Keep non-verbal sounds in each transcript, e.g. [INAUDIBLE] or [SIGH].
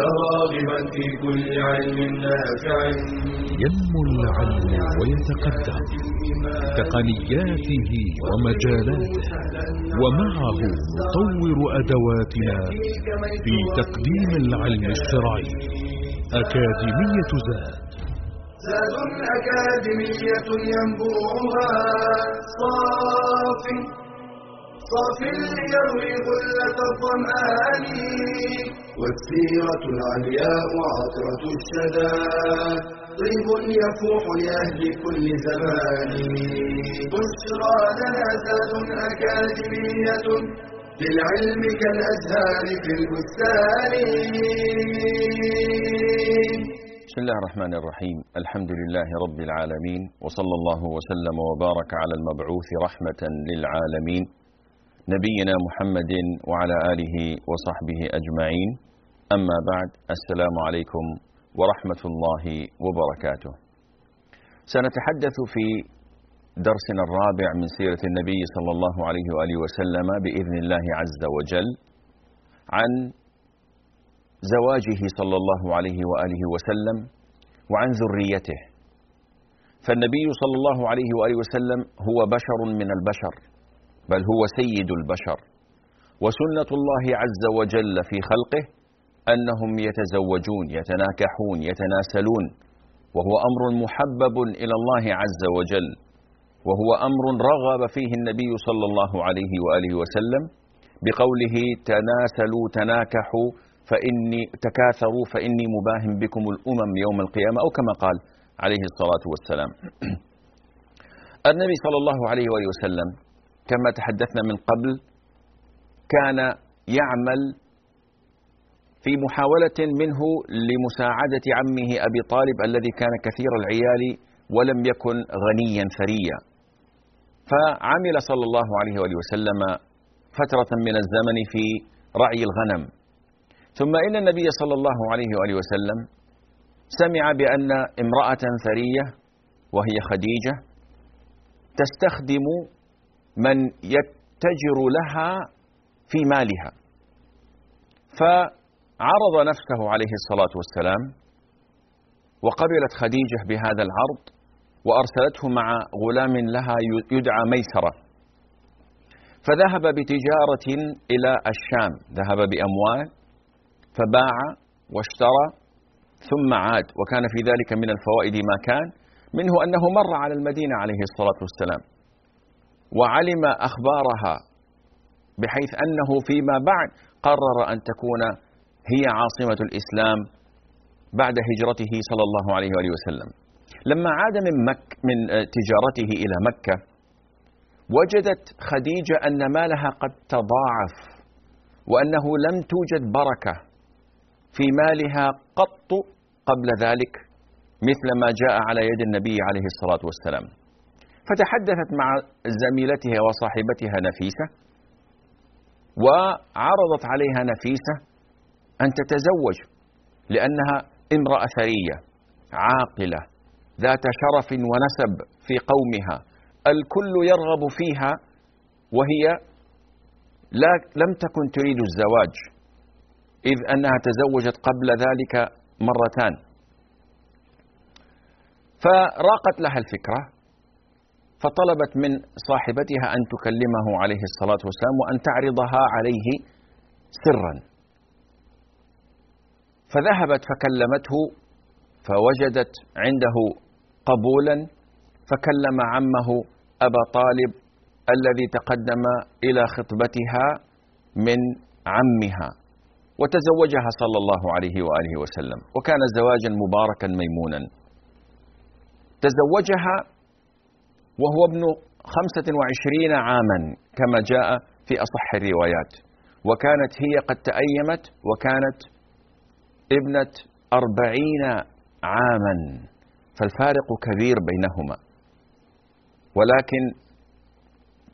راغبا في كل علم نافع. ينمو العلم ويتقدم تقنياته ومجالاته ومعه نطور أدواتنا في تقديم العلم الشرعي. أكاديمية زاد. زاد أكاديمية ينبوعها. صافي. صافي ليروي غلة الظمآن. والسيرة العلياء عطرة الشدى طيب يفوح لأهل كل زمان. بشرى لنا زاد أكاديمية للعلم كالأزهار في البستان. بسم الله الرحمن الرحيم. الحمد لله رب العالمين وصلى الله وسلم وبارك على المبعوث رحمة للعالمين. نبينا محمد وعلى آله وصحبه أجمعين. أما بعد السلام عليكم ورحمة الله وبركاته. سنتحدث في درسنا الرابع من سيرة النبي صلى الله عليه وآله وسلم بإذن الله عز وجل عن زواجه صلى الله عليه وآله وسلم وعن ذريته. فالنبي صلى الله عليه وآله وسلم هو بشر من البشر بل هو سيد البشر. وسنة الله عز وجل في خلقه أنهم يتزوجون يتناكحون يتناسلون وهو أمر محبب إلى الله عز وجل وهو أمر رغب فيه النبي صلى الله عليه وآله وسلم بقوله تناسلوا تناكحوا فإني تكاثروا فإني مباهم بكم الأمم يوم القيامة أو كما قال عليه الصلاة والسلام. [CLEARS THROAT] النبي صلى الله عليه وآله وسلم كما تحدثنا من قبل كان يعمل في محاولة منه لمساعدة عمه أبي طالب الذي كان كثير العيال ولم يكن غنيا ثريا. فعمل صلى الله عليه وآله وسلم فترة من الزمن في رعي الغنم. ثم إن النبي صلى الله عليه وآله وسلم سمع بأن امرأة ثرية وهي خديجة تستخدم من يتجر لها في مالها. فعرض نفسه عليه الصلاة والسلام وقبلت خديجة بهذا العرض وأرسلته مع غلام لها يدعى ميسرة. فذهب بتجارة إلى الشام ذهب بأموال فباع واشترى ثم عاد. وكان في ذلك من الفوائد ما كان منه أنه مر على المدينة عليه الصلاة والسلام وعلم أخبارها بحيث أنه فيما بعد قرر أن تكون هي عاصمة الإسلام بعد هجرته صلى الله عليه وآله وسلم. لما عاد من مك من تجارته إلى مكة وجدت خديجة أن مالها قد تضاعف وأنه لم توجد بركة في مالها قط قبل ذلك مثل ما جاء على يد النبي عليه الصلاة والسلام. فتحدثت مع زميلتها وصاحبتها نفيسة وعرضت عليها نفيسة أن تتزوج لأنها امرأة ثرية عاقلة ذات شرف ونسب في قومها. الكل يرغب فيها وهي لا لم تكن تريد الزواج إذ أنها تزوجت قبل ذلك مرتان. فراقت لها الفكرة فطلبت من صاحبتها أن تكلمه عليه الصلاة والسلام وأن تعرضها عليه سرا. فذهبت فكلمته فوجدت عنده قبولا فكلم عمه أبا طالب الذي تقدم إلى خطبتها من عمها وتزوجها صلى الله عليه وآله وسلم وكان زواجا مباركا ميمونا. تزوجها وهو ابن خمسة وعشرين عاما كما جاء في أصح الروايات وكانت هي قد تأيمت وكانت ابنة أربعين عاما فالفارق كبير بينهما. ولكن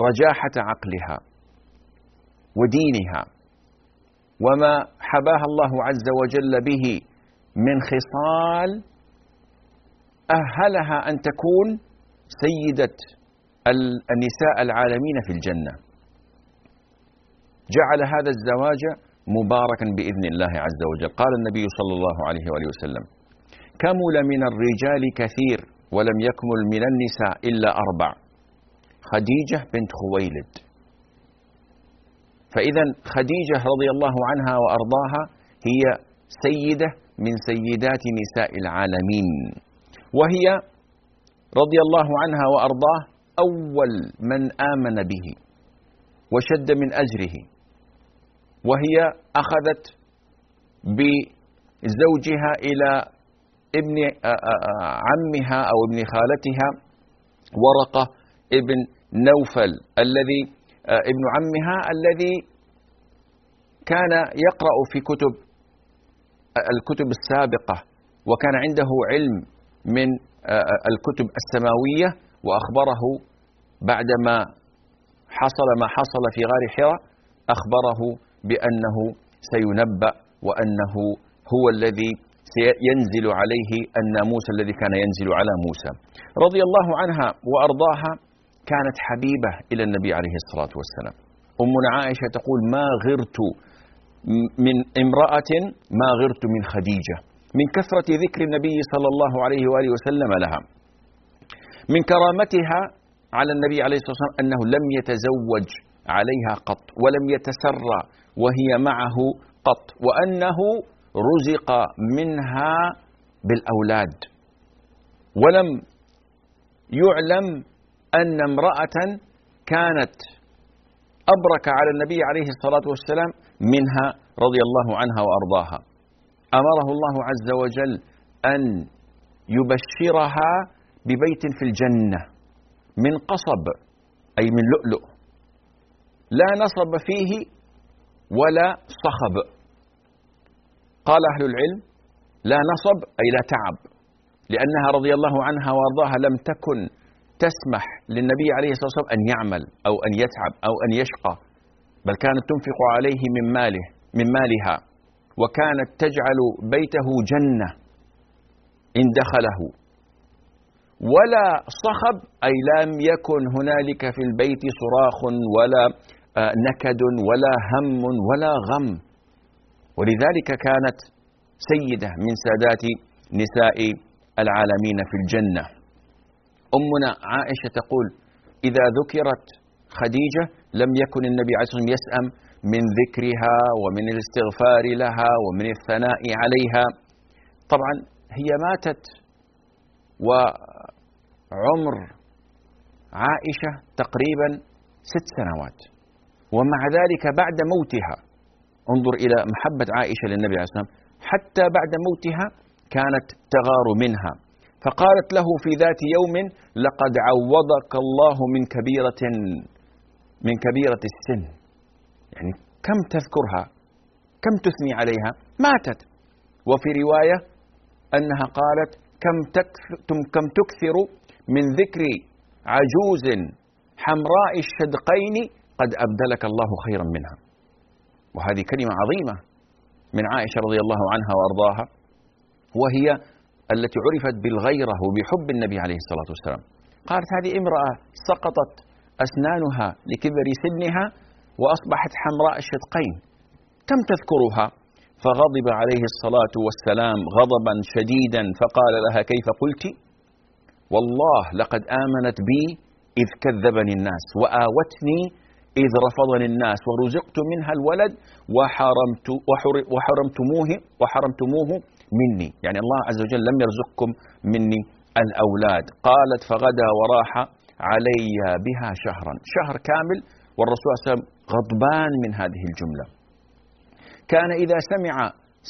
رجاحة عقلها ودينها وما حباها الله عز وجل به من خصال أهلها أن تكون سيدة النساء العالمين في الجنة. جعل هذا الزواج مباركا بإذن الله عز وجل. قال النبي صلى الله عليه وآله وسلم كمل من الرجال كثير ولم يكمل من النساء إلا أربع خديجة بنت خويلد. فإذا خديجة رضي الله عنها وأرضاها هي سيدة من سيدات نساء العالمين وهي رضي الله عنها وأرضاه أول من آمن به وشد من أجره. وهي أخذت بزوجها إلى ابن عمها أو ابن خالتها ورقة ابن نوفل الذي ابن عمها الذي كان يقرأ في كتب الكتب السابقة وكان عنده علم من الكتب السماوية وأخبره بعدما حصل ما حصل في غار حراء أخبره بأنه سينبأ وأنه هو الذي سينزل عليه الناموس الذي كان ينزل على موسى. رضي الله عنها وأرضاها كانت حبيبة إلى النبي عليه الصلاة والسلام. أمنا عائشة تقول ما غرت من امرأة ما غرت من خديجة. من كثرة ذكر النبي صلى الله عليه وآله وسلم لها. من كرامتها على النبي عليه الصلاة والسلام أنه لم يتزوج عليها قط ولم يتسرى وهي معه قط وأنه رزق منها بالأولاد. ولم يعلم أن امرأة كانت أبرك على النبي عليه الصلاة والسلام منها رضي الله عنها وأرضاها. أمره الله عز وجل أن يبشرها ببيت في الجنة من قصب أي من لؤلؤ. لا نصب فيه ولا صخب. قال أهل العلم لا نصب أي لا تعب لأنها رضي الله عنها وأرضاها لم تكن تسمح للنبي عليه الصلاة والسلام أن يعمل أو أن يتعب أو أن يشقى بل كانت تنفق عليه من ماله من مالها وكانت تجعل بيته جنة إن دخله. ولا صخب أي لم يكن هنالك في البيت صراخ ولا نكد ولا هم ولا غم. ولذلك كانت سيدة من سادات نساء العالمين في الجنة. أمنا عائشة تقول إذا ذكرت خديجة لم يكن النبي عليه الصلاة والسلام يسأم من ذكرها ومن الاستغفار لها ومن الثناء عليها. طبعا هي ماتت وعمر عائشة تقريبا ست سنوات. ومع ذلك بعد موتها انظر إلى محبة عائشة للنبي عليه والسلام حتى بعد موتها كانت تغار منها. فقالت له في ذات يوم لقد عوضك الله من كبيرة من كبيرة السن. يعني كم تذكرها؟ كم تثني عليها؟ ماتت. وفي رواية أنها قالت كم كم تكثر من ذكر عجوز حمراء الشدقين قد أبدلك الله خيرا منها. وهذه كلمة عظيمة من عائشة رضي الله عنها وأرضاها وهي التي عرفت بالغيرة وبحب النبي عليه الصلاة والسلام. قالت هذه امرأة سقطت أسنانها لكبر سنها وأصبحت حمراء الشدقين كم تذكرها. فغضب عليه الصلاة والسلام غضبا شديدا فقال لها كيف قلت؟ والله لقد آمنت بي إذ كذبني الناس وآوتني إذ رفضني الناس ورزقت منها الولد وحرمت وحرمتموه وحرمتموه مني. يعني الله عز وجل لم يرزقكم مني الأولاد. قالت فغدا وراح علي بها شهرا. شهر كامل والرسول صلى الله عليه وسلم غضبان من هذه الجملة. كان إذا سمع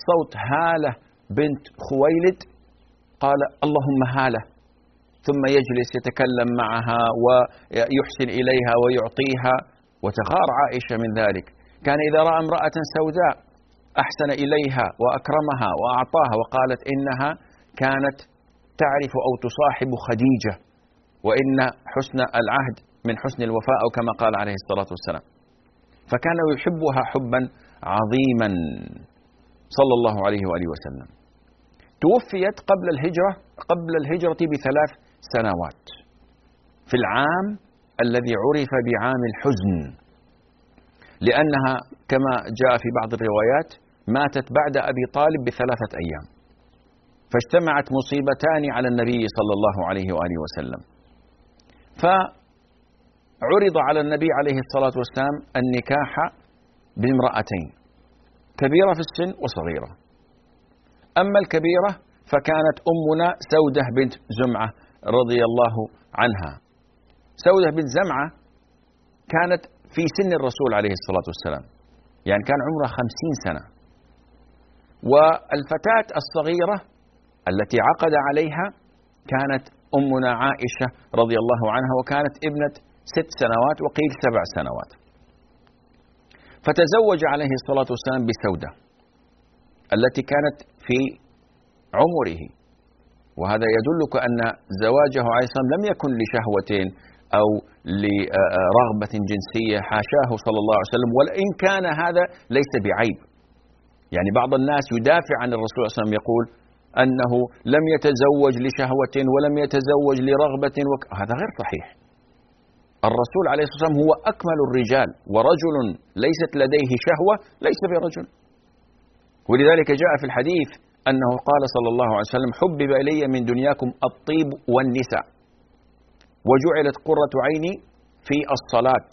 صوت هالة بنت خويلد قال اللهم هالة ثم يجلس يتكلم معها ويحسن إليها ويعطيها. وتغار عائشة من ذلك. كان إذا رأى امرأة سوداء أحسن إليها وأكرمها وأعطاها وقالت إنها كانت تعرف أو تصاحب خديجة وإن حسن العهد من حسن الوفاء أو كما قال عليه الصلاة والسلام. فكان يحبها حبا عظيما صلى الله عليه وآله وسلم. توفيت قبل الهجرة قبل الهجرة بثلاث سنوات. في العام الذي عرف بعام الحزن. لأنها كما جاء في بعض الروايات ماتت بعد أبي طالب بثلاثة أيام. فاجتمعت مصيبتان على النبي صلى الله عليه وآله وسلم. فعرض على النبي عليه الصلاة والسلام النكاح بامرأتين كبيرة في السن وصغيرة. أما الكبيرة فكانت أمنا سودة بنت زمعة رضي الله عنها. سودة بنت زمعة كانت في سن الرسول عليه الصلاة والسلام. يعني كان عمرها خمسين سنة. والفتاة الصغيرة التي عقد عليها كانت أمنا عائشة رضي الله عنها وكانت ابنة ست سنوات وقيل سبع سنوات. فتزوج عليه الصلاة والسلام بسودة التي كانت في عمره. وهذا يدلك أن زواجه عليه الصلاة والسلام لم يكن لشهوة أو لرغبة جنسية حاشاه صلى الله عليه وسلم وإن كان هذا ليس بعيب. يعني بعض الناس يدافع عن الرسول صلى الله عليه وسلم يقول أنه لم يتزوج لشهوة ولم يتزوج لرغبة وك... هذا غير صحيح. الرسول عليه الصلاة والسلام هو أكمل الرجال ورجل ليست لديه شهوة ليس برجل. ولذلك جاء في الحديث أنه قال صلى الله عليه وسلم حبب إلي من دنياكم الطيب والنساء. وجعلت قرة عيني في الصلاة.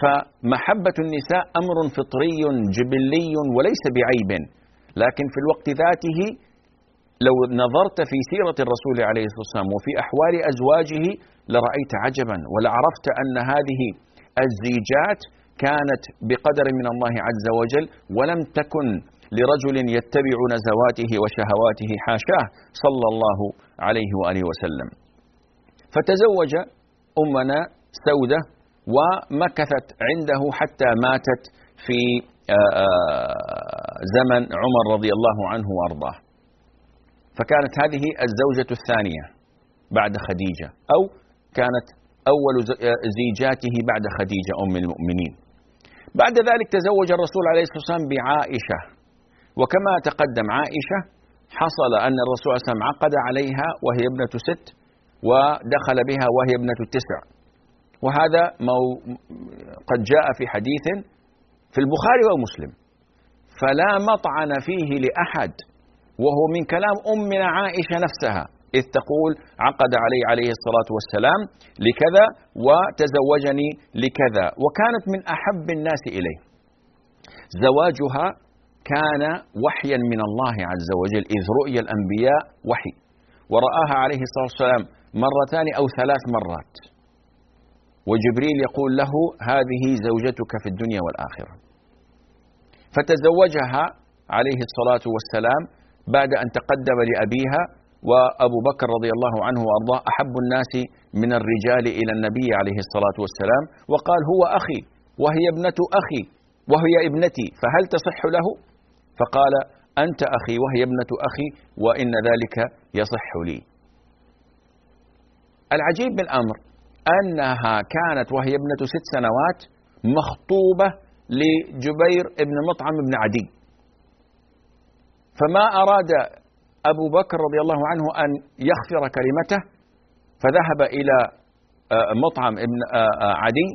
فمحبة النساء أمر فطري جبلي وليس بعيب. لكن في الوقت ذاته لو نظرت في سيرة الرسول عليه الصلاة والسلام وفي أحوال أزواجه لرأيت عجبا ولعرفت أن هذه الزيجات كانت بقدر من الله عز وجل ولم تكن لرجل يتبع نزواته وشهواته حاشاه صلى الله عليه وآله وسلم. فتزوج أمنا سودة ومكثت عنده حتى ماتت في آه، آه، زمن عمر رضي الله عنه وأرضاه. فكانت هذه الزوجة الثانية بعد خديجة أو كانت أول زيجاته بعد خديجة أم المؤمنين. بعد ذلك تزوج الرسول عليه الصلاة والسلام بعائشة. وكما تقدم عائشة حصل أن الرسول صلى الله عليه وسلم عقد عليها وهي ابنة ست ودخل بها وهي ابنة التسع. وهذا مو قد جاء في حديث في البخاري ومسلم. فلا مطعن فيه لأحد وهو من كلام أمنا عائشة نفسها إذ تقول عقد علي عليه الصلاة والسلام لكذا وتزوجني لكذا. وكانت من أحب الناس إليه. زواجها كان وحيا من الله عز وجل إذ رؤي الأنبياء وحي. ورآها عليه الصلاة والسلام مرتان أو ثلاث مرات. وجبريل يقول له هذه زوجتك في الدنيا والآخرة. فتزوجها عليه الصلاة والسلام بعد أن تقدم لأبيها وأبو بكر رضي الله عنه وأرضاه. أحب الناس من الرجال إلى النبي عليه الصلاة والسلام. وقال هو أخي وهي ابنة أخي وهي ابنتي فهل تصح له؟ فقال أنت أخي وهي ابنة أخي وإن ذلك يصح لي. العجيب بالأمر أنها كانت وهي ابنة ست سنوات مخطوبة لجبير بن مطعم بن عدي. فما أراد أبو بكر رضي الله عنه أن يغفر كلمته فذهب إلى آه، مطعم ابن آه، آه، عدي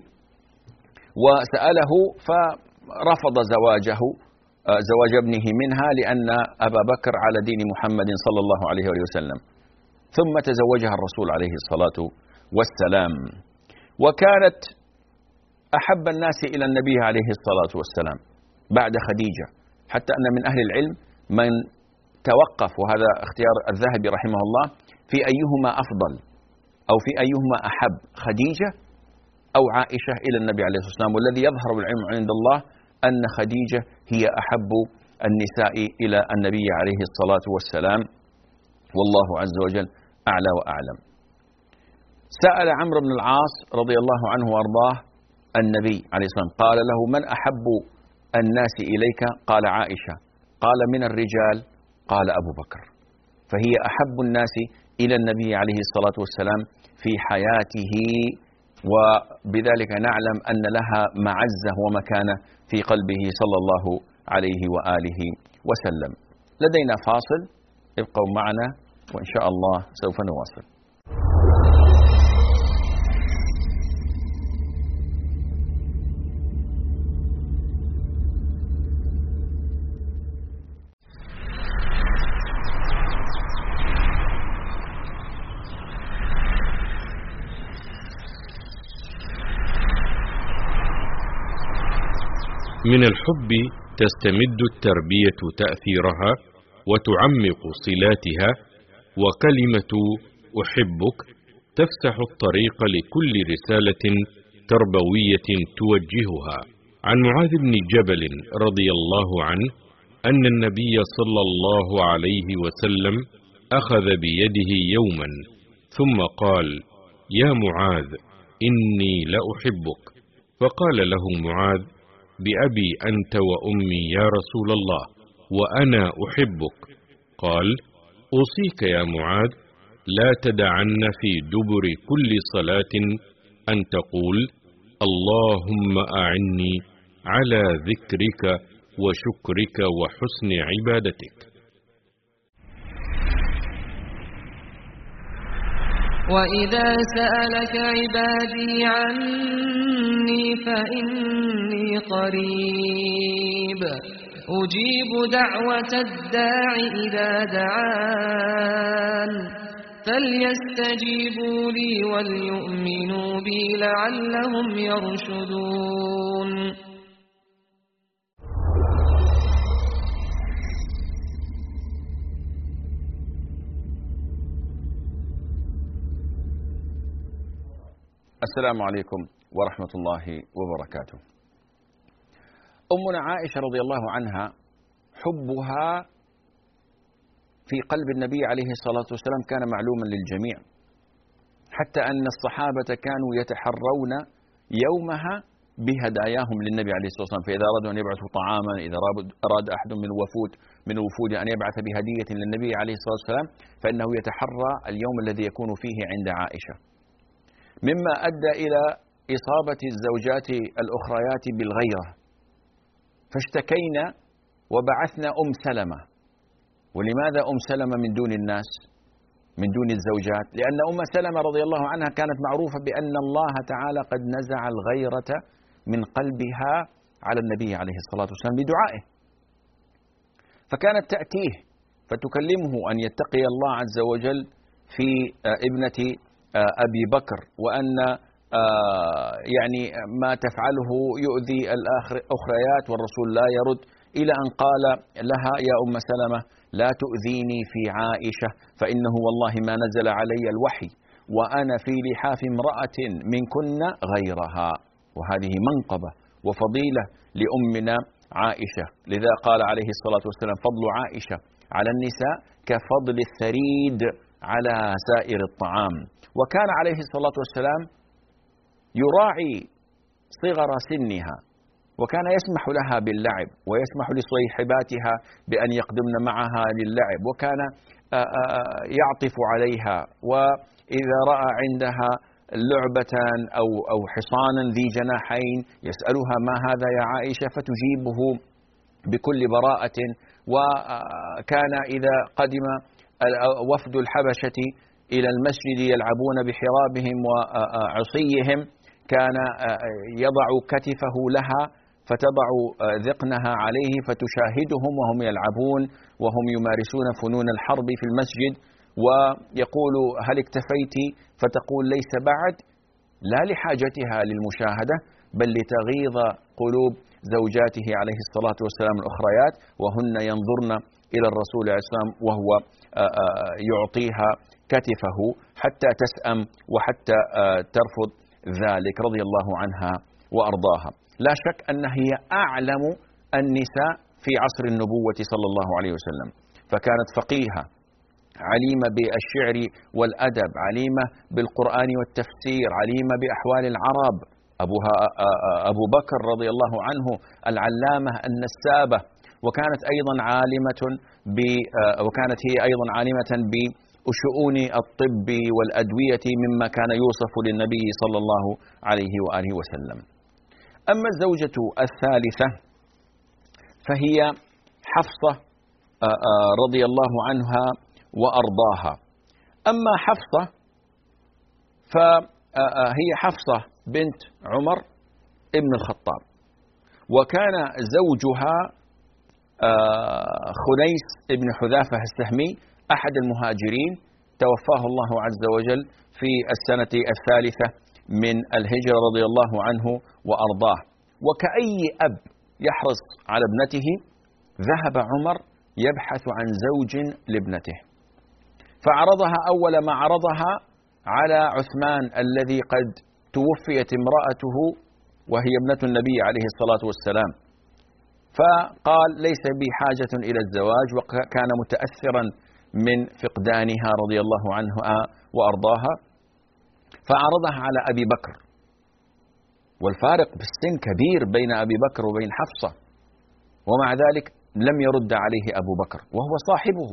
وسأله فرفض زواجه زواج ابنه منها لأن أبا بكر على دين محمد صلى الله عليه وسلم. ثم تزوجها الرسول عليه الصلاة والسلام. وكانت أحب الناس إلى النبي عليه الصلاة والسلام بعد خديجة حتى أن من أهل العلم من توقف وهذا اختيار الذهبي رحمه الله في أيهما أفضل أو في أيهما أحب خديجة أو عائشة إلى النبي عليه الصلاة والسلام. والذي يظهر بالعلم عند الله أن خديجة هي أحب النساء إلى النبي عليه الصلاة والسلام. والله عز وجل أعلى وأعلم. سأل عمرو بن العاص رضي الله عنه وأرضاه النبي عليه الصلاة والسلام قال له من أحب الناس إليك؟ قال عائشة. قال من الرجال؟ قال أبو بكر. فهي أحب الناس إلى النبي عليه الصلاة والسلام في حياته وبذلك نعلم أن لها معزة ومكانة في قلبه صلى الله عليه وآله وسلم. لدينا فاصل ابقوا معنا. وإن شاء الله سوف نواصل. من الحب تستمد التربية تأثيرها وتعمق صلاتها وكلمة أحبك تفتح الطريق لكل رسالة تربوية توجهها. عن معاذ بن جبل رضي الله عنه أن النبي صلى الله عليه وسلم أخذ بيده يوما ثم قال يا معاذ إني لأحبك فقال له معاذ بأبي أنت وأمي يا رسول الله وأنا أحبك. قال أوصيك يا معاذ لا تدعن في دبر كل صلاة أن تقول اللهم أعني على ذكرك وشكرك وحسن عبادتك. وإذا سألك عبادي عني فإني قريب. أجيب دعوة الداع إذا دعان فليستجيبوا لي وليؤمنوا بي لعلهم يرشدون السلام عليكم ورحمة الله وبركاته. أمنا عائشة رضي الله عنها حبها في قلب النبي عليه الصلاة والسلام كان معلوما للجميع. حتى أن الصحابة كانوا يتحرون يومها بهداياهم للنبي عليه الصلاة والسلام. فإذا أرادوا أن يبعثوا طعاما إذا أراد أحد من الوفود من الوفود أن يبعث بهدية للنبي عليه الصلاة والسلام فإنه يتحرى اليوم الذي يكون فيه عند عائشة. مما أدى إلى إصابة الزوجات الأخريات بالغيرة. فاشتكينا وبعثنا أم سلمة. ولماذا أم سلمة من دون الناس؟ من دون الزوجات. لأن أم سلمة رضي الله عنها كانت معروفة بأن الله تعالى قد نزع الغيرة من قلبها على النبي عليه الصلاة والسلام بدعائه فكانت تأتيه فتكلمه أن يتقي الله عز وجل في ابنة أبي بكر وأن يعني ما تفعله يؤذي الأخريات والرسول لا يرد إلى أن قال لها يا أم سلمة لا تؤذيني في عائشة فإنه والله ما نزل علي الوحي وأنا في لحاف امرأة منكن غيرها. وهذه منقبة وفضيلة لأمنا عائشة. لذا قال عليه الصلاة والسلام فضل عائشة على النساء كفضل الثريد على سائر الطعام. وكان عليه الصلاة والسلام يراعي صغر سنها وكان يسمح لها باللعب ويسمح لصيحباتها بأن يقدمن معها للعب وكان يعطف عليها وإذا رأى عندها لعبة أو أو حصانا ذي جناحين يسألها ما هذا يا عائشة فتجيبه بكل براءة وكان إذا قدم وفد الحبشة إلى المسجد يلعبون بحرابهم وعصيهم كان يضع كتفه لها فتضع ذقنها عليه فتشاهدهم وهم يلعبون وهم يمارسون فنون الحرب في المسجد ويقول هل اكتفيت؟ فتقول ليس بعد لا لحاجتها للمشاهدة بل لتغيظ قلوب زوجاته عليه الصلاة والسلام الأخريات وهن ينظرن إلى الرسول عليه السلام وهو يعطيها كتفه حتى تسأم وحتى ترفض ذلك رضي الله عنها وأرضاها. لا شك أن هي أعلم النساء في عصر النبوة صلى الله عليه وسلم. فكانت فقيهة عليمة بالشعر والأدب عليمة بالقرآن والتفسير عليمة بأحوال العرب. أبوها أبو بكر رضي الله عنه العلامة النسابة. وكانت أيضا عالمة ب وكانت هي أيضا عالمة بشؤون الطب والأدوية مما كان يوصف للنبي صلى الله عليه وآله وسلم. أما الزوجة الثالثة فهي حفصة رضي الله عنها وأرضاها. أما حفصة فهي حفصة بنت عمر ابن الخطاب. وكان زوجها خنيس ابن حذافة السهمي أحد المهاجرين توفاه الله عز وجل في السنة الثالثة من الهجرة رضي الله عنه وأرضاه. وكأي أب يحرص على ابنته ذهب عمر يبحث عن زوج لابنته. فعرضها أول ما عرضها على عثمان الذي قد توفيت امرأته وهي ابنة النبي عليه الصلاة والسلام. فقال ليس بي حاجة إلى الزواج وكان متأثرا من فقدانها رضي الله عنها وأرضاها فعرضها على أبي بكر. والفارق بالسن كبير بين أبي بكر وبين حفصة ومع ذلك لم يرد عليه أبو بكر وهو صاحبه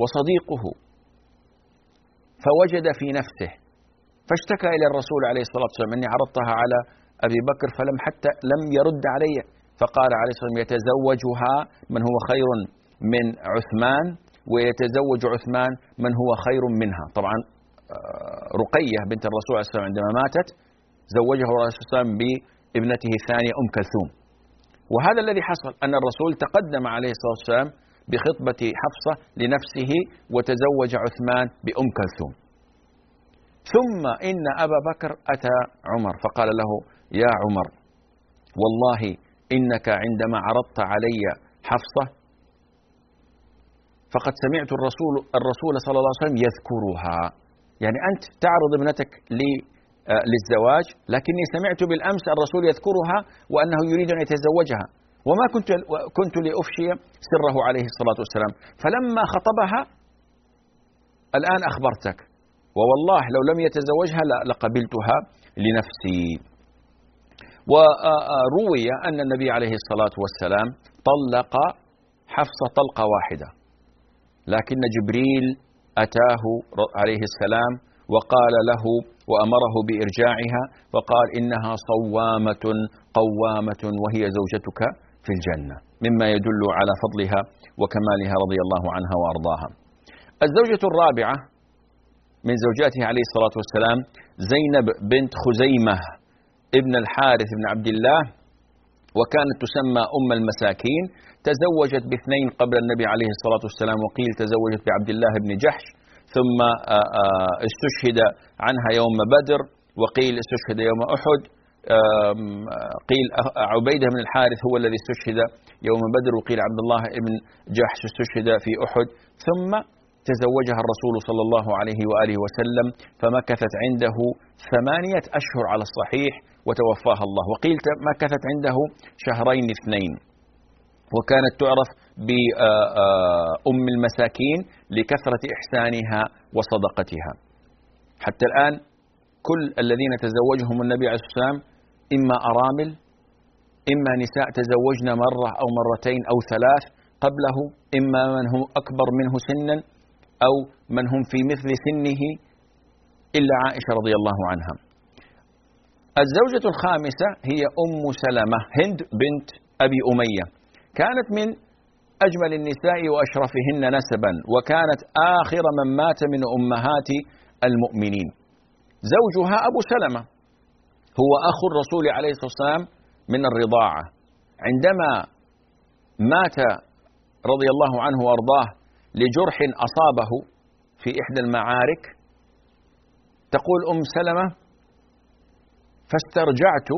وصديقه. فوجد في نفسه فاشتكى إلى الرسول عليه الصلاة والسلام أني عرضتها على أبي بكر فلم حتى لم يرد علي فقال عليه الصلاة والسلام يتزوجها من هو خير من عثمان ويتزوج عثمان من هو خير منها. طبعا آه، رقية بنت الرسول عليه والسلام عندما ماتت زوجه الرسول صلى الله عليه بابنته الثانية أم كلثوم. وهذا الذي حصل أن الرسول تقدم عليه الصلاة والسلام بخطبة حفصة لنفسه وتزوج عثمان بأم كلثوم. ثم إن أبا بكر أتى عمر فقال له يا عمر والله إنك عندما عرضت علي حفصة فقد سمعت الرسول الرسول صلى الله عليه وسلم يذكرها. يعني أنت تعرض ابنتك آه، للزواج لكني سمعت بالأمس الرسول يذكرها وأنه يريد أن يتزوجها. وما كنت كنت لأفشي سره عليه الصلاة والسلام. فلما خطبها الآن أخبرتك. ووالله لو لم يتزوجها لقبلتها لنفسي. وروي أن النبي عليه الصلاة والسلام طلق حفصة طلقة واحدة. لكن جبريل أتاه عليه السلام وقال له وأمره بإرجاعها فقال إنها صوامة قوامة وهي زوجتك في الجنة مما يدل على فضلها وكمالها رضي الله عنها وأرضاها. الزوجة الرابعة من زوجاته عليه الصلاة والسلام زينب بنت خزيمة ابن الحارث بن عبد الله وكانت تسمى أم المساكين تزوجت باثنين قبل النبي عليه الصلاة والسلام وقيل تزوجت بعبد الله بن جحش ثم آه، آه، استشهد عنها يوم بدر وقيل استشهد يوم أحد. قيل عبيدة بن الحارث هو الذي استشهد يوم بدر وقيل عبد الله بن جحش استشهد في أحد. ثم تزوجها الرسول صلى الله عليه وآله وسلم فمكثت عنده ثمانية أشهر على الصحيح وتوفاها الله. وقيل مكثت عنده شهرين اثنين. وكانت تعرف بأم المساكين لكثرة إحسانها وصدقتها. حتى الآن كل الذين تزوجهم النبي عليه الصلاة والسلام إما أرامل إما نساء تزوجن مرة أو مرتين أو ثلاث قبله إما من هم أكبر منه سنا أو من هم في مثل سنه إلا عائشة رضي الله عنها. الزوجة الخامسة هي أم سلمة هند بنت أبي أمية. كانت من أجمل النساء وأشرفهن نسبا وكانت آخر من مات من أمهات المؤمنين. زوجها أبو سلمة هو أخو الرسول عليه الصلاة والسلام من الرضاعة. عندما مات رضي الله عنه وأرضاه لجرح أصابه في إحدى المعارك تقول أم سلمة فاسترجعت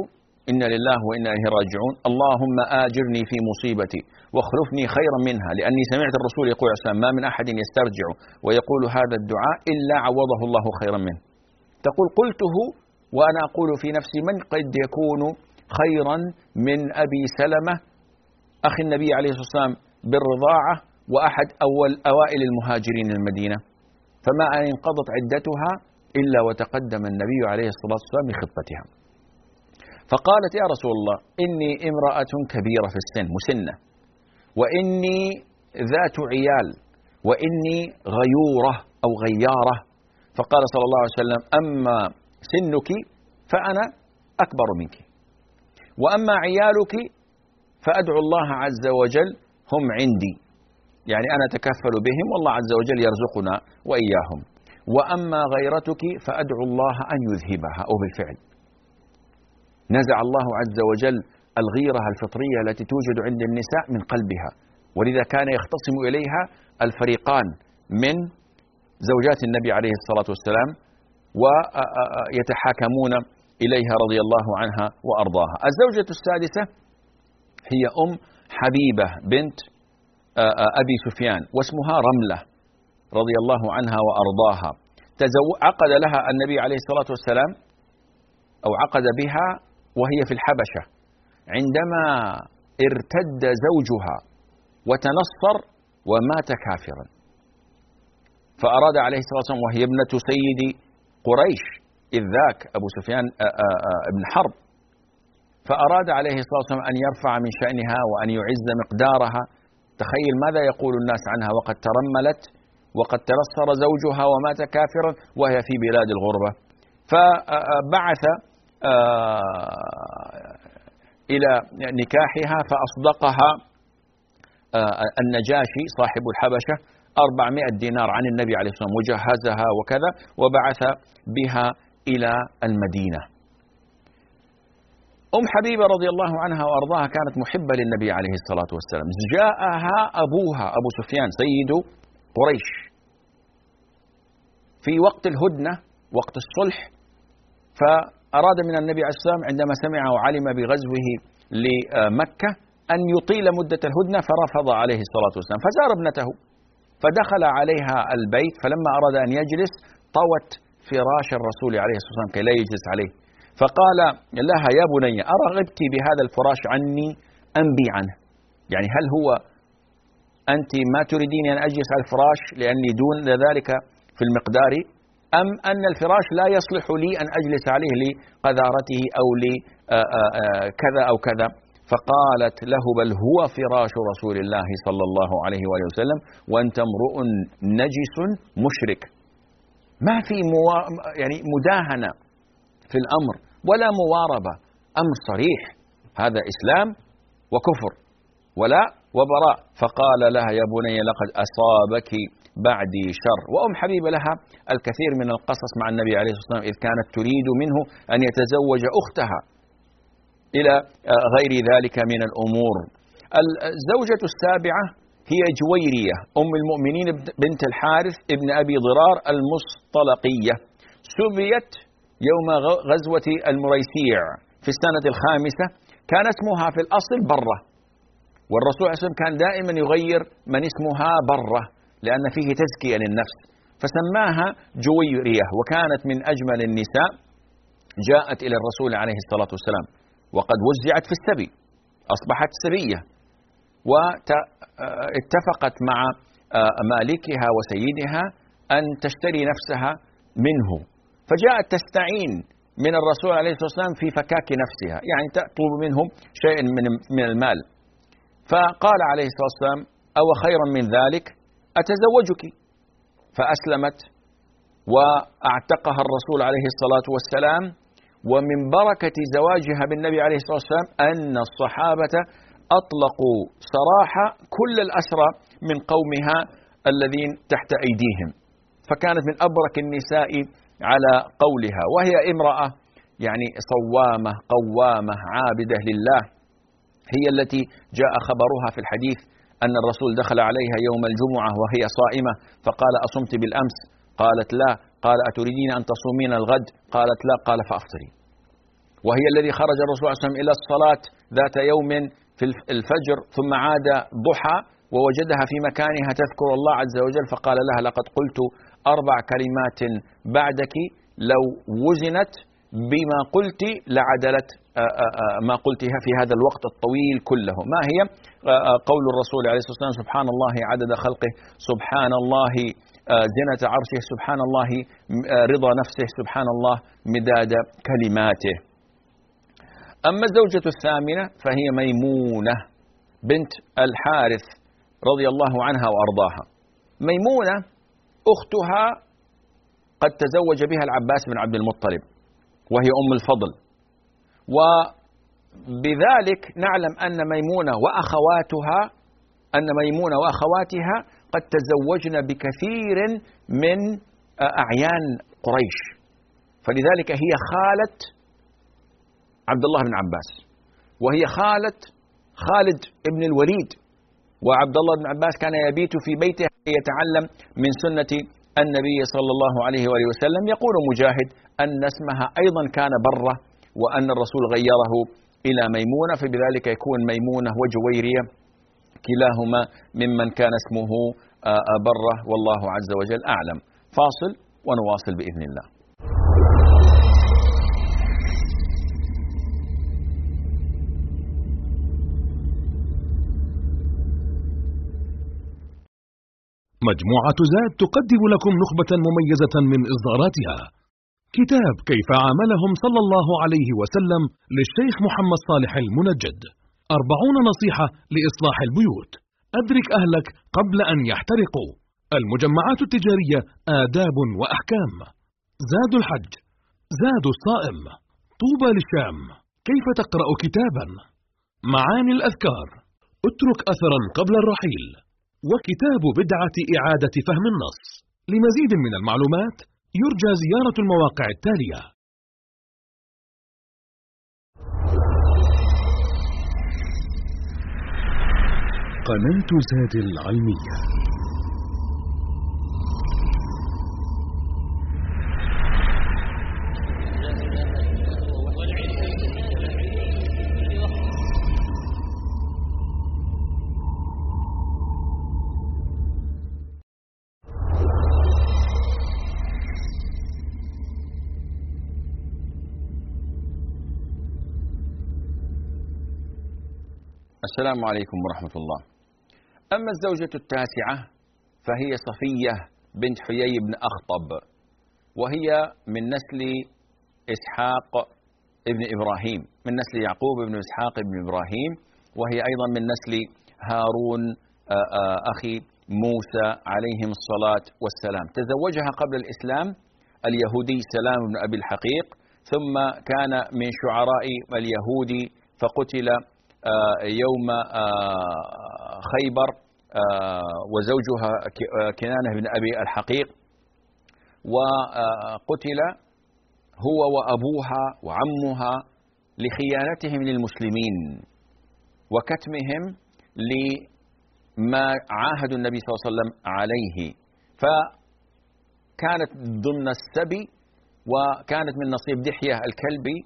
إن لله وإنا إليه راجعون. اللهم آجرني في مصيبتي واخلفني خيرا منها لأني سمعت الرسول يقول عليه ما من أحد يسترجع ويقول هذا الدعاء إلا عوضه الله خيرا منه. تقول قلته وأنا أقول في نفسي من قد يكون خيرا من أبي سلمة أخي النبي عليه الصلاة والسلام بالرضاعة وأحد أول أوائل المهاجرين المدينة فما أن انقضت عدتها إلا وتقدم النبي عليه الصلاة والسلام لخطبتها فقالت يا رسول الله إني امرأة كبيرة في السن مسنة. وإني ذات عيال وإني غيورة أو غيارة. فقال صلى الله عليه وسلم أما سنك فأنا أكبر منك. وأما عيالك فأدعو الله عز وجل هم عندي. يعني أنا أتكفل بهم والله عز وجل يرزقنا وإياهم. وأما غيرتك فأدعو الله أن يذهبها أو بالفعل. نزع الله عز وجل الغيرة الفطرية التي توجد عند النساء من قلبها. ولذا كان يختصم إليها الفريقان من زوجات النبي عليه الصلاة والسلام ويتحاكمون إليها رضي الله عنها وأرضاها. الزوجة السادسة هي أم حبيبة بنت أبي سفيان واسمها رملة رضي الله عنها وأرضاها. عقد لها النبي عليه الصلاة والسلام أو عقد بها وهي في الحبشة. عندما ارتد زوجها وتنصر ومات كافرا. فأراد عليه الصلاة والسلام وهي ابنة سيد قريش إذ ذاك أبو سفيان بن حرب. فأراد عليه الصلاة والسلام أن يرفع من شأنها وأن يعز مقدارها. تخيل ماذا يقول الناس عنها. وقد ترملت وقد تنصر زوجها ومات كافرا وهي في بلاد الغربة. فبعث إلى نكاحها فأصدقها النجاشي صاحب الحبشة أربعمائة دينار عن النبي عليه الصلاة والسلام وجهزها وكذا وبعث بها إلى المدينة. أم حبيبة رضي الله عنها وأرضاها كانت محبة للنبي عليه الصلاة والسلام. جاءها أبوها أبو سفيان سيد قريش. في وقت الهدنة وقت الصلح فأراد من النبي عليه والسلام عندما سمع وعلم بغزوه لمكة أن يطيل مدة الهدنة فرفض عليه الصلاة والسلام فزار ابنته فدخل عليها البيت فلما أراد أن يجلس طوت فراش الرسول عليه الصلاة والسلام كي لا يجلس عليه فقال لها يا بني أرغبت بهذا الفراش عني؟ أم بي عنه. يعني هل هو أنت ما تريدين أن أجلس على الفراش لأني دون ذلك في المقدار؟ أم أن الفراش لا يصلح لي أن أجلس عليه لقذارته أو لكذا أو كذا. فقالت له بل هو فراش رسول الله صلى الله عليه وآله وسلم وأنت امرؤ نجس مشرك. ما في موا يعني مداهنة في الأمر ولا مواربة. أمر صريح. هذا إسلام وكفر ولا وبراء. فقال لها يا بني لقد أصابك بعدي شر. وأم حبيبة لها الكثير من القصص مع النبي عليه الصلاة والسلام إذ كانت تريد منه أن يتزوج أختها إلى غير ذلك من الأمور. الزوجة السابعة هي جويرية أم المؤمنين بنت الحارث ابن أبي ضرار المصطلقية. سبيت يوم غزوة المريسيع في السنة الخامسة كان اسمها في الأصل برة. والرسول عليه الصلاة والسلام كان دائما يغير من اسمها برة. لأن فيه تزكية للنفس. فسماها جويرية وكانت من أجمل النساء جاءت إلى الرسول عليه الصلاة والسلام وقد وزعت في السبي أصبحت سبية واتفقت مع مالكها وسيدها أن تشتري نفسها منه. فجاءت تستعين من الرسول عليه الصلاة والسلام في فكاك نفسها يعني تطلب منهم شيء من, من المال. فقال عليه الصلاة والسلام أو خيرا من ذلك؟ أتزوجك؟ فأسلمت وأعتقها الرسول عليه الصلاة والسلام ومن بركة زواجها بالنبي عليه الصلاة والسلام أن الصحابة أطلقوا سراح كل الأسرى من قومها الذين تحت أيديهم. فكانت من أبرك النساء على قولها وهي امرأة يعني صوامة قوامة عابدة لله هي التي جاء خبرها في الحديث أن الرسول دخل عليها يوم الجمعة وهي صائمة فقال أصمت بالأمس؟ قالت لا. قال أتريدين أن تصومين الغد؟ قالت لا. قال فأفطري. وهي الذي خرج الرسول صلى الله عليه وسلم إلى الصلاة ذات يوم في الفجر ثم عاد ضحى ووجدها في مكانها تذكر الله عز وجل فقال لها لقد قلت أربع كلمات بعدك لو وزنت بما قلت لعدلت ما قلتها في هذا الوقت الطويل كله. ما هي؟ قول الرسول عليه الصلاة والسلام سبحان الله عدد خلقه سبحان الله زنة عرشه سبحان الله رضا نفسه سبحان الله مداد كلماته. أما الزوجة الثامنة فهي ميمونة بنت الحارث رضي الله عنها وأرضاها. ميمونة أختها قد تزوج بها العباس بن عبد المطلب. وهي أم الفضل. وبذلك نعلم أن ميمونة وأخواتها أن ميمونة وأخواتها قد تزوجن بكثير من أعيان قريش. فلذلك هي خالة عبد الله بن عباس. وهي خالة خالد بن الوليد. وعبد الله بن عباس كان يبيت في بيته يتعلم من سنة النبي صلى الله عليه وآله وسلم يقول مجاهد أن اسمها أيضا كان برة وأن الرسول غيره إلى ميمونة فبذلك يكون ميمونة وجويرية كلاهما ممن كان اسمه آه، آه، برة والله عز وجل أعلم. فاصل ونواصل بإذن الله. مجموعة زاد تقدم لكم نخبة مميزة من إصداراتها. كتاب كيف عاملهم صلى الله عليه وسلم للشيخ محمد صالح المنجد. أربعون نصيحة لإصلاح البيوت. أدرك أهلك قبل أن يحترقوا. المجمعات التجارية آداب وأحكام. زاد الحج. زاد الصائم. طوبى للشام. كيف تقرأ كتابا؟ معاني الأذكار. اترك أثرا قبل الرحيل. وكتاب بدعة إعادة فهم النص. لمزيد من المعلومات يرجى زيارة المواقع التالية. قناة زاد العلمية. السلام عليكم ورحمة الله. أما الزوجة التاسعة فهي صفية بنت حيي بن أخطب وهي من نسل إسحاق ابن إبراهيم من نسل يعقوب بن إسحاق بن إبراهيم وهي أيضا من نسل هارون آه، آه، أخي موسى عليهم الصلاة والسلام. تزوجها قبل الإسلام اليهودي سلام بن أبي الحقيق ثم كان من شعراء اليهود فقتل يوم آه، خيبر آه، وزوجها كنانة بن أبي الحقيق وقتل هو وأبوها وعمها لخيانتهم للمسلمين وكتمهم لما عاهدوا النبي صلى الله عليه وسلم عليه. فكانت ضمن السبي وكانت من نصيب دحية الكلبي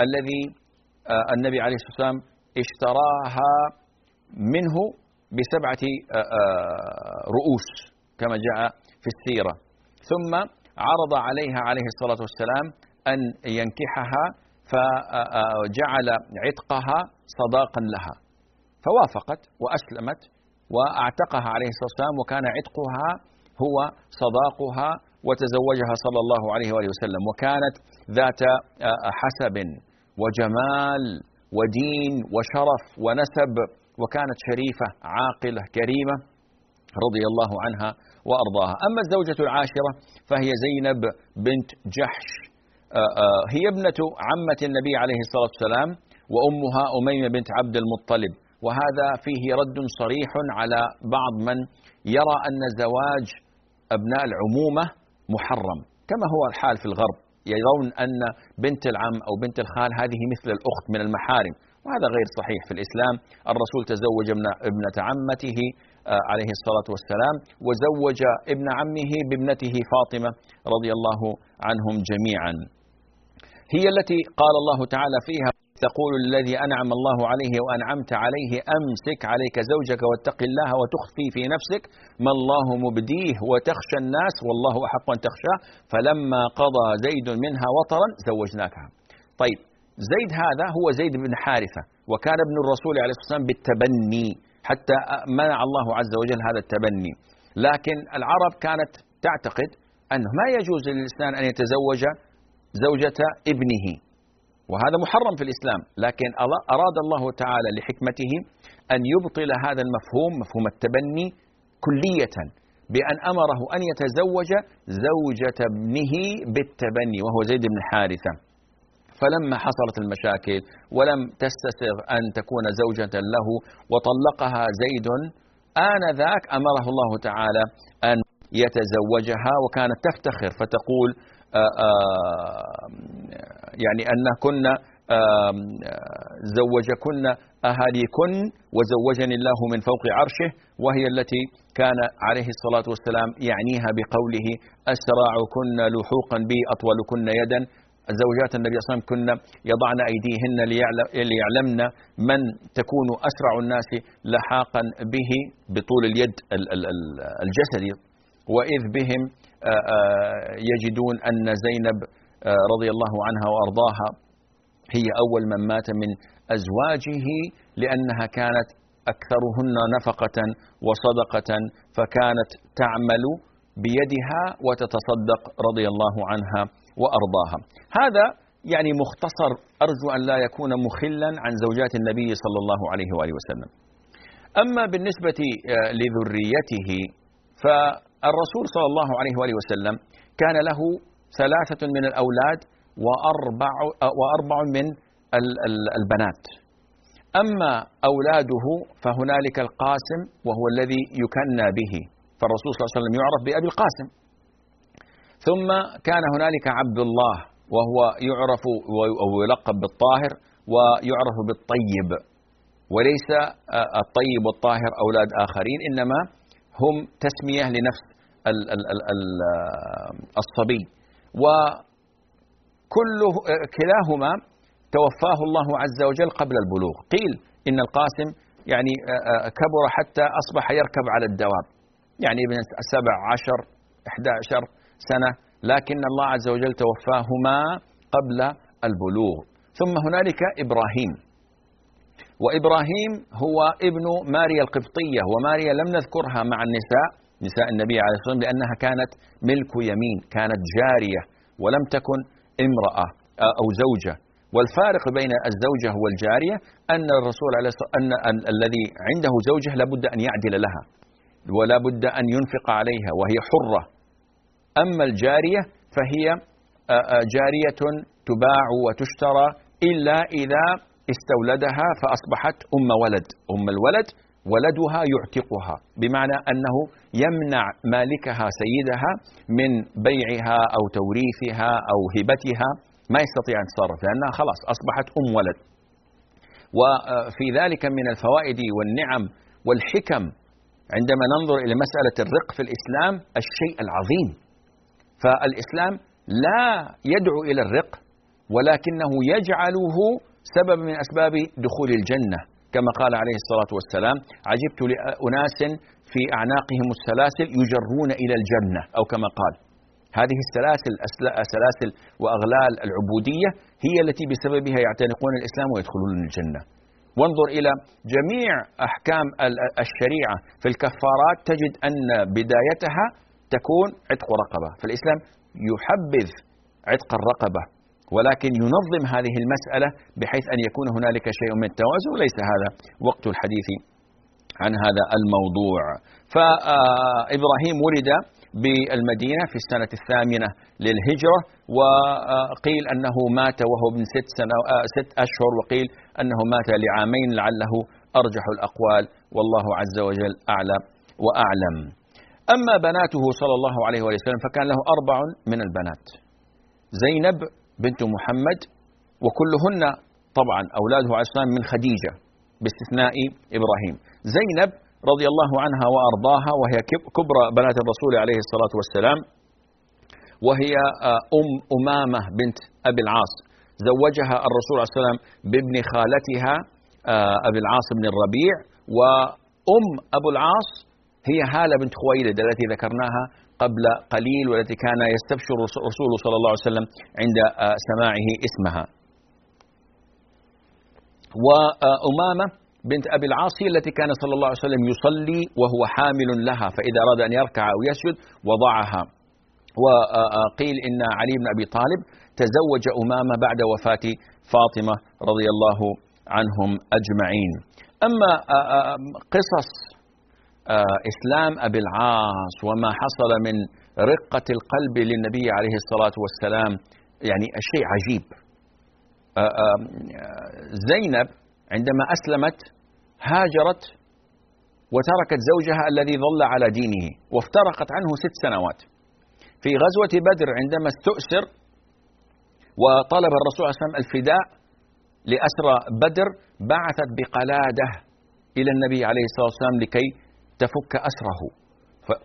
الذي النبي عليه الصلاة والسلام اشتراها منه بسبعة آه، آه، رؤوس كما جاء في السيرة. ثم عرض عليها عليه الصلاة والسلام أن ينكحها فجعل عتقها صداقا لها. فوافقت وأسلمت وأعتقها عليه الصلاة والسلام وكان عتقها هو صداقها وتزوجها صلى الله عليه وآله وسلم. وكانت ذات آه، حسب وجمال. ودين وشرف ونسب وكانت شريفة عاقلة كريمة رضي الله عنها وأرضاها. أما الزوجة العاشرة فهي زينب بنت جحش. آه، آه، هي ابنة عمة النبي عليه الصلاة والسلام وأمها أميمة بنت عبد المطلب. وهذا فيه رد صريح على بعض من يرى أن زواج أبناء العمومة محرم كما هو الحال في الغرب. يرون أن بنت العم أو بنت الخال هذه مثل الأخت من المحارم. وهذا غير صحيح في الإسلام. الرسول تزوج ابنة عمته آه، عليه الصلاة والسلام وزوج ابن عمه بابنته فاطمة رضي الله عنهم جميعا. هي التي قال الله تعالى فيها تقول الذي أنعم الله عليه وأنعمت عليه أمسك عليك زوجك واتق الله وتخفي في نفسك. ما الله مبديه وتخشى الناس والله أحق أن تخشاه. فلما قضى زيد منها وطرا زوجناكها. طيب زيد هذا هو زيد بن حارثة وكان ابن الرسول عليه الصلاة والسلام بالتبني حتى منع الله عز وجل هذا التبني. لكن العرب كانت تعتقد أنه ما يجوز للإنسان أن يتزوج زوجة ابنه. وهذا محرم في الإسلام لكن أراد الله تعالى لحكمته أن يبطل هذا المفهوم مفهوم التبني كلية بأن أمره أن يتزوج زوجة ابنه بالتبني وهو زيد بن حارثة فلما حصلت المشاكل ولم تستسغ أن تكون زوجة له وطلقها زيد آنذاك أمره الله تعالى أن يتزوجها وكانت تفتخر فتقول يعني أن كنا زوجكن أهاليكن وزوجني الله من فوق عرشه وهي التي كان عليه الصلاة والسلام يعنيها بقوله أسراعكن لحوقا بي أطولكن يدا. زوجات النبي صلى الله عليه وسلم كن يضعن أيديهن ليعلمن من تكون أسرع الناس لحاقا به بطول اليد الجسدي وإذ بهم آه، آه، يجدون أن زينب آه، رضي الله عنها وأرضاها هي أول من مات من أزواجه لأنها كانت أكثرهن نفقة وصدقة فكانت تعمل بيدها وتتصدق رضي الله عنها وأرضاها. هذا يعني مختصر أرجو أن لا يكون مخلا عن زوجات النبي صلى الله عليه وآله وسلم. أما بالنسبة آه، لذريته فالرسول صلى الله عليه وآله وسلم كان له ثلاثة من الأولاد وأربع, وأربع من البنات. أما أولاده فهنالك القاسم وهو الذي يكنى به. فالرسول صلى الله عليه وسلم يعرف بأبي القاسم. ثم كان هنالك عبد الله وهو يعرف أو يلقب بالطاهر ويعرف بالطيب. وليس الطيب والطاهر أولاد آخرين إنما هم تسمية لنفس الصبي. وكله كلاهما توفاه الله عز وجل قبل البلوغ. قيل إن القاسم يعني كبر حتى أصبح يركب على الدواب يعني ابن سبع عشر إحدى عشر سنة. لكن الله عز وجل توفاهما قبل البلوغ. ثم هنالك إبراهيم. وإبراهيم هو ابن ماريا القبطية وماريا لم نذكرها مع النساء نساء النبي عليه الصلاة والسلام لأنها كانت ملك يمين كانت جارية ولم تكن امرأة أو زوجة. والفارق بين الزوجة والجارية أن الرسول عليه الصلاة أن, الذي عنده زوجة لابد أن يعدل لها ولا بد أن ينفق عليها وهي حرة. أما الجارية فهي جارية تباع وتشترى إلا إذا استولدها فأصبحت أم ولد. أم الولد ولدها يعتقها بمعنى أنه يمنع مالكها سيدها من بيعها أو توريثها أو هبتها ما يستطيع أن يتصرف لأنها خلاص أصبحت أم ولد. وفي ذلك من الفوائد والنعم والحكم عندما ننظر إلى مسألة الرق في الإسلام الشيء العظيم. فالإسلام لا يدعو إلى الرق ولكنه يجعله سبب من أسباب دخول الجنة. كما قال عليه الصلاة والسلام عجبت لأناس في أعناقهم السلاسل يجرون إلى الجنة. أو كما قال. هذه السلاسل السلاسل وأغلال العبودية هي التي بسببها يعتنقون الإسلام ويدخلون الجنة. وانظر إلى جميع أحكام الشريعة. في الكفارات تجد أن بدايتها تكون عتق رقبة. فالإسلام يحبذ عتق الرقبة. ولكن ينظم هذه المسألة بحيث أن يكون هنالك شيء من التوازن وليس هذا وقت الحديث عن هذا الموضوع. فإبراهيم ولد بالمدينة في السنة الثامنة للهجرة وقيل أنه مات وهو ابن ست, سنة ست أشهر وقيل أنه مات لعامين لعله أرجح الأقوال. والله عز وجل أعلى وأعلم. أما بناته صلى الله عليه وسلم فكان له أربع من البنات. زينب بنت محمد وكلهن طبعا أولاده عليه السلام من خديجة باستثناء إبراهيم. زينب رضي الله عنها وأرضاها وهي كبرى بنات الرسول عليه الصلاة والسلام وهي آه، أم أمامة بنت أبي العاص. زوجها الرسول عليه الصلاة والسلام بابن خالتها آه، أبي العاص بن الربيع وأم أبو العاص هي هالة بنت خويلد التي ذكرناها قبل قليل والتي كان يستبشر الرسول صلى الله عليه وسلم عند آه، سماعه اسمها. وأمامة بنت أبي العاص هي التي كان صلى الله عليه وسلم يصلي وهو حامل لها فإذا أراد أن يركع أو يسجد وضعها. وقيل إن علي بن أبي طالب تزوج أمامة بعد وفاة فاطمة رضي الله عنهم أجمعين. أما قصص إسلام أبي العاص وما حصل من رقة القلب للنبي عليه الصلاة والسلام يعني شيء عجيب. زينب عندما أسلمت هاجرت وتركت زوجها الذي ظل على دينه وافترقت عنه ست سنوات. في غزوة بدر عندما استؤسر وطلب الرسول صلى الله عليه وسلم الفداء لأسرى بدر بعثت بقلادة إلى النبي عليه الصلاة والسلام لكي تفك أسره.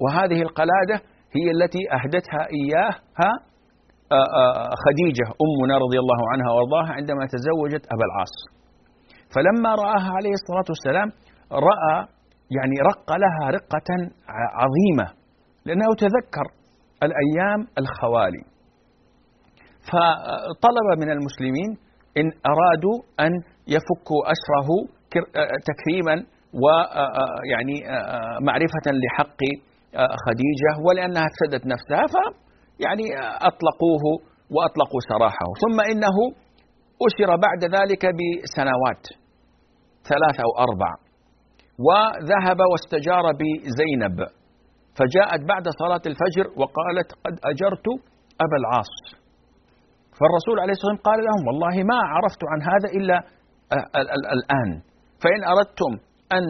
وهذه القلادة هي التي أهدتها إياها خديجة أمنا رضي الله عنها وأرضاها عندما تزوجت أبا العاص. فلما رآها عليه الصلاة والسلام رأى يعني رق لها رقة عظيمة لأنه تذكر الأيام الخوالي. فطلب من المسلمين إن أرادوا أن يفكوا أسره تكريما ويعني معرفة لحق خديجة ولأنها افسدت نفسها فيعني أطلقوه وأطلقوا سراحه. ثم إنه أسر بعد ذلك بسنوات ثلاث أو أربع وذهب واستجار بزينب فجاءت بعد صلاة الفجر وقالت قد أجرت أبا العاص. فالرسول عليه الصلاة والسلام قال لهم والله ما عرفت عن هذا إلا الآن فإن أردتم أن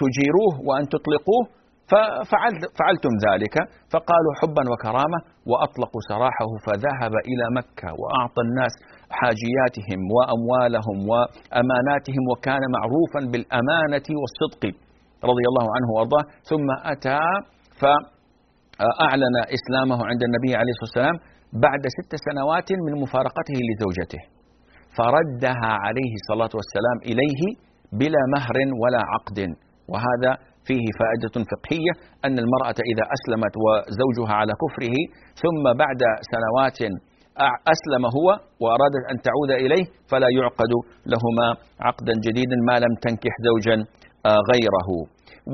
تجيروه وأن تطلقوه ففعلتم ذلك. فقالوا حبا وكرامة وأطلقوا سراحه فذهب إلى مكة وأعطى الناس حاجياتهم وأموالهم وأماناتهم وكان معروفا بالأمانة والصدق رضي الله عنه وأرضاه. ثم أتى فأعلن إسلامه عند النبي عليه الصلاة والسلام بعد ست سنوات من مفارقته لزوجته فردها عليه الصلاة والسلام إليه بلا مهر ولا عقد. وهذا فيه فائدة فقهية أن المرأة إذا أسلمت وزوجها على كفره ثم بعد سنوات أسلم هو وأرادت أن تعود إليه فلا يعقد لهما عقدا جديدا ما لم تنكح زوجا آه، غيره.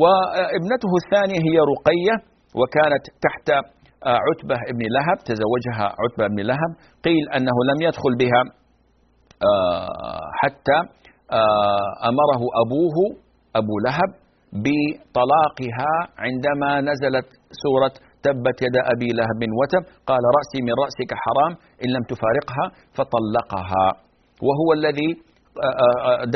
وابنته الثانية هي رقية وكانت تحت آه، عتبة بن لهب تزوجها عتبة بن لهب. قيل أنه لم يدخل بها آه، حتى أمره أبوه أبو لهب بطلاقها عندما نزلت سورة تبت يد أبي لهب وتب قال رأسي من رأسك حرام إن لم تفارقها فطلقها. وهو الذي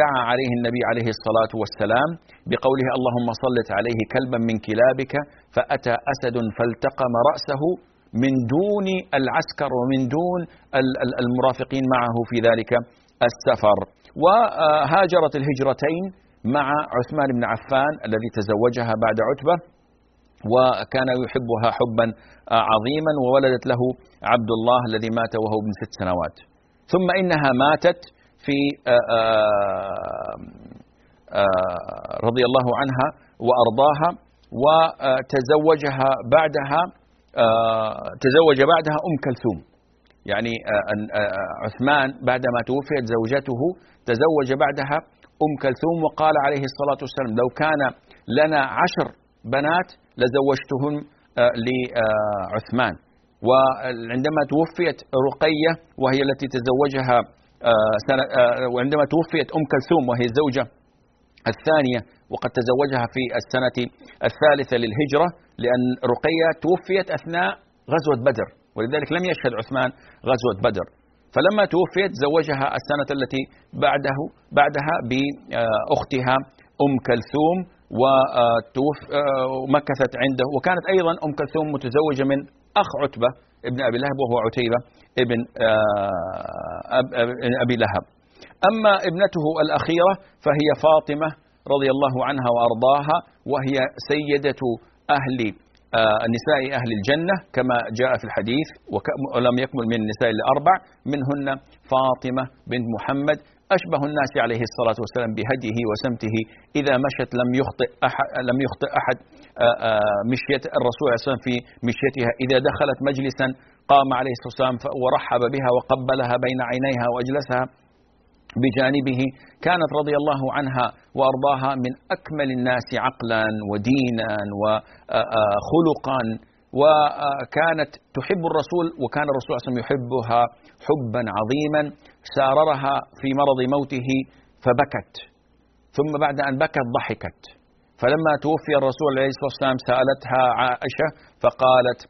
دعا عليه النبي عليه الصلاة والسلام بقوله اللهم صلت عليه كلبا من كلابك فأتى أسد فالتقم رأسه من دون العسكر ومن دون المرافقين معه في ذلك السفر. وهاجرت الهجرتين مع عثمان بن عفان الذي تزوجها بعد عتبة وكان يحبها حبا عظيما وولدت له عبد الله الذي مات وهو ابن ست سنوات. ثم إنها ماتت في رضي الله عنها وأرضاها وتزوجها بعدها تزوج بعدها أم كلثوم. يعني عثمان بعدما توفيت زوجته تزوج بعدها أم كلثوم وقال عليه الصلاة والسلام لو كان لنا عشر بنات لزوجتهن آه، لعثمان وعندما توفيت رقية وهي التي تزوجها آه، سنة آه، وعندما توفيت أم كلثوم وهي الزوجة الثانية وقد تزوجها في السنة الثالثة للهجرة لأن رقية توفيت أثناء غزوة بدر. ولذلك لم يشهد عثمان غزوة بدر. فلما توفيت زوجها السنة التي بعده بعدها بأختها أم كلثوم ومكثت عنده. وكانت أيضا أم كلثوم متزوجة من أخ عتبة ابن أبي لهب وهو عتيبة ابن أبي لهب. أما ابنته الأخيرة فهي فاطمة رضي الله عنها وأرضاها وهي سيدة أهل آه، نساء أهل الجنة كما جاء في الحديث ولم يكمل من النساء إلا أربع منهن فاطمة بنت محمد أشبه الناس عليه الصلاة والسلام بهديه وسمته إذا مشت لم يخطئ أحد لم يخطئ أحد آه، آه، مشية الرسول عليه الصلاة في مشيتها. إذا دخلت مجلسا قام عليه الصلاة والسلام ورحب بها وقبلها بين عينيها وأجلسها. بجانبه كانت رضي الله عنها وأرضاها من أكمل الناس عقلا ودينا وخلقا وكانت تحب الرسول وكان الرسول صلى الله عليه وسلم يحبها حبا عظيما. ساررها في مرض موته فبكت. ثم بعد أن بكت ضحكت. فلما توفي الرسول عليه الصلاة والسلام سألتها عائشة فقالت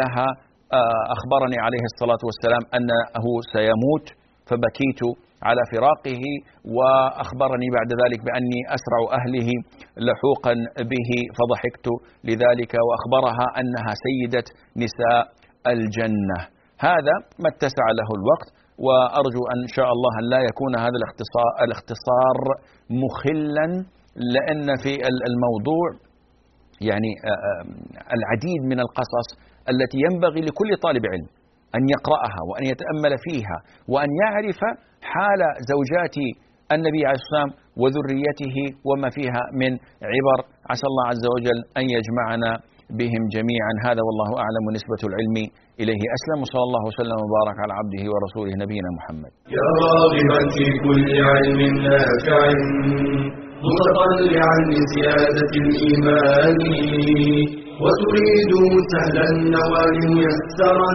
لها أخبرني عليه الصلاة والسلام أنه سيموت فبكيت. على فراقه وأخبرني بعد ذلك بأني أسرع أهله لحوقا به فضحكت لذلك وأخبرها أنها سيدة نساء الجنة. هذا ما اتسع له الوقت وأرجو أن شاء الله أن لا يكون هذا الاختصار الاختصار مخلا لأن في الموضوع يعني العديد من القصص التي ينبغي لكل طالب علم أن يقرأها وأن يتأمل فيها وأن يعرف حال زوجات النبي عليه الصلاة والسلام وذريته وما فيها من عبر. عسى الله عز وجل أن يجمعنا بهم جميعا. هذا والله أعلم نسبة العلم إليه. أسلم وصلى الله وسلم وبارك على عبده ورسوله نبينا محمد. يا راغبا في كل علم نافع متطلعا لزيادة الإيمان وتريد سهلا النوال ميسرا.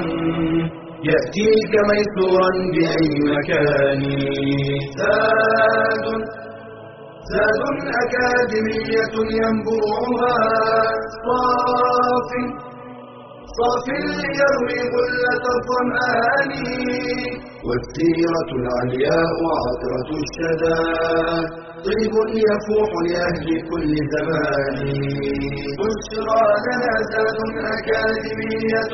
يأتيك ميسورا بأي مكان. زاد زاد أكاديمية ينبوعها. صاف صاف ليروي غلة الظمآن والسيرة العلياء عطرة الشدى. طيب يفوح لأهل كل زمان. بشرى لنا زاد أكاديمية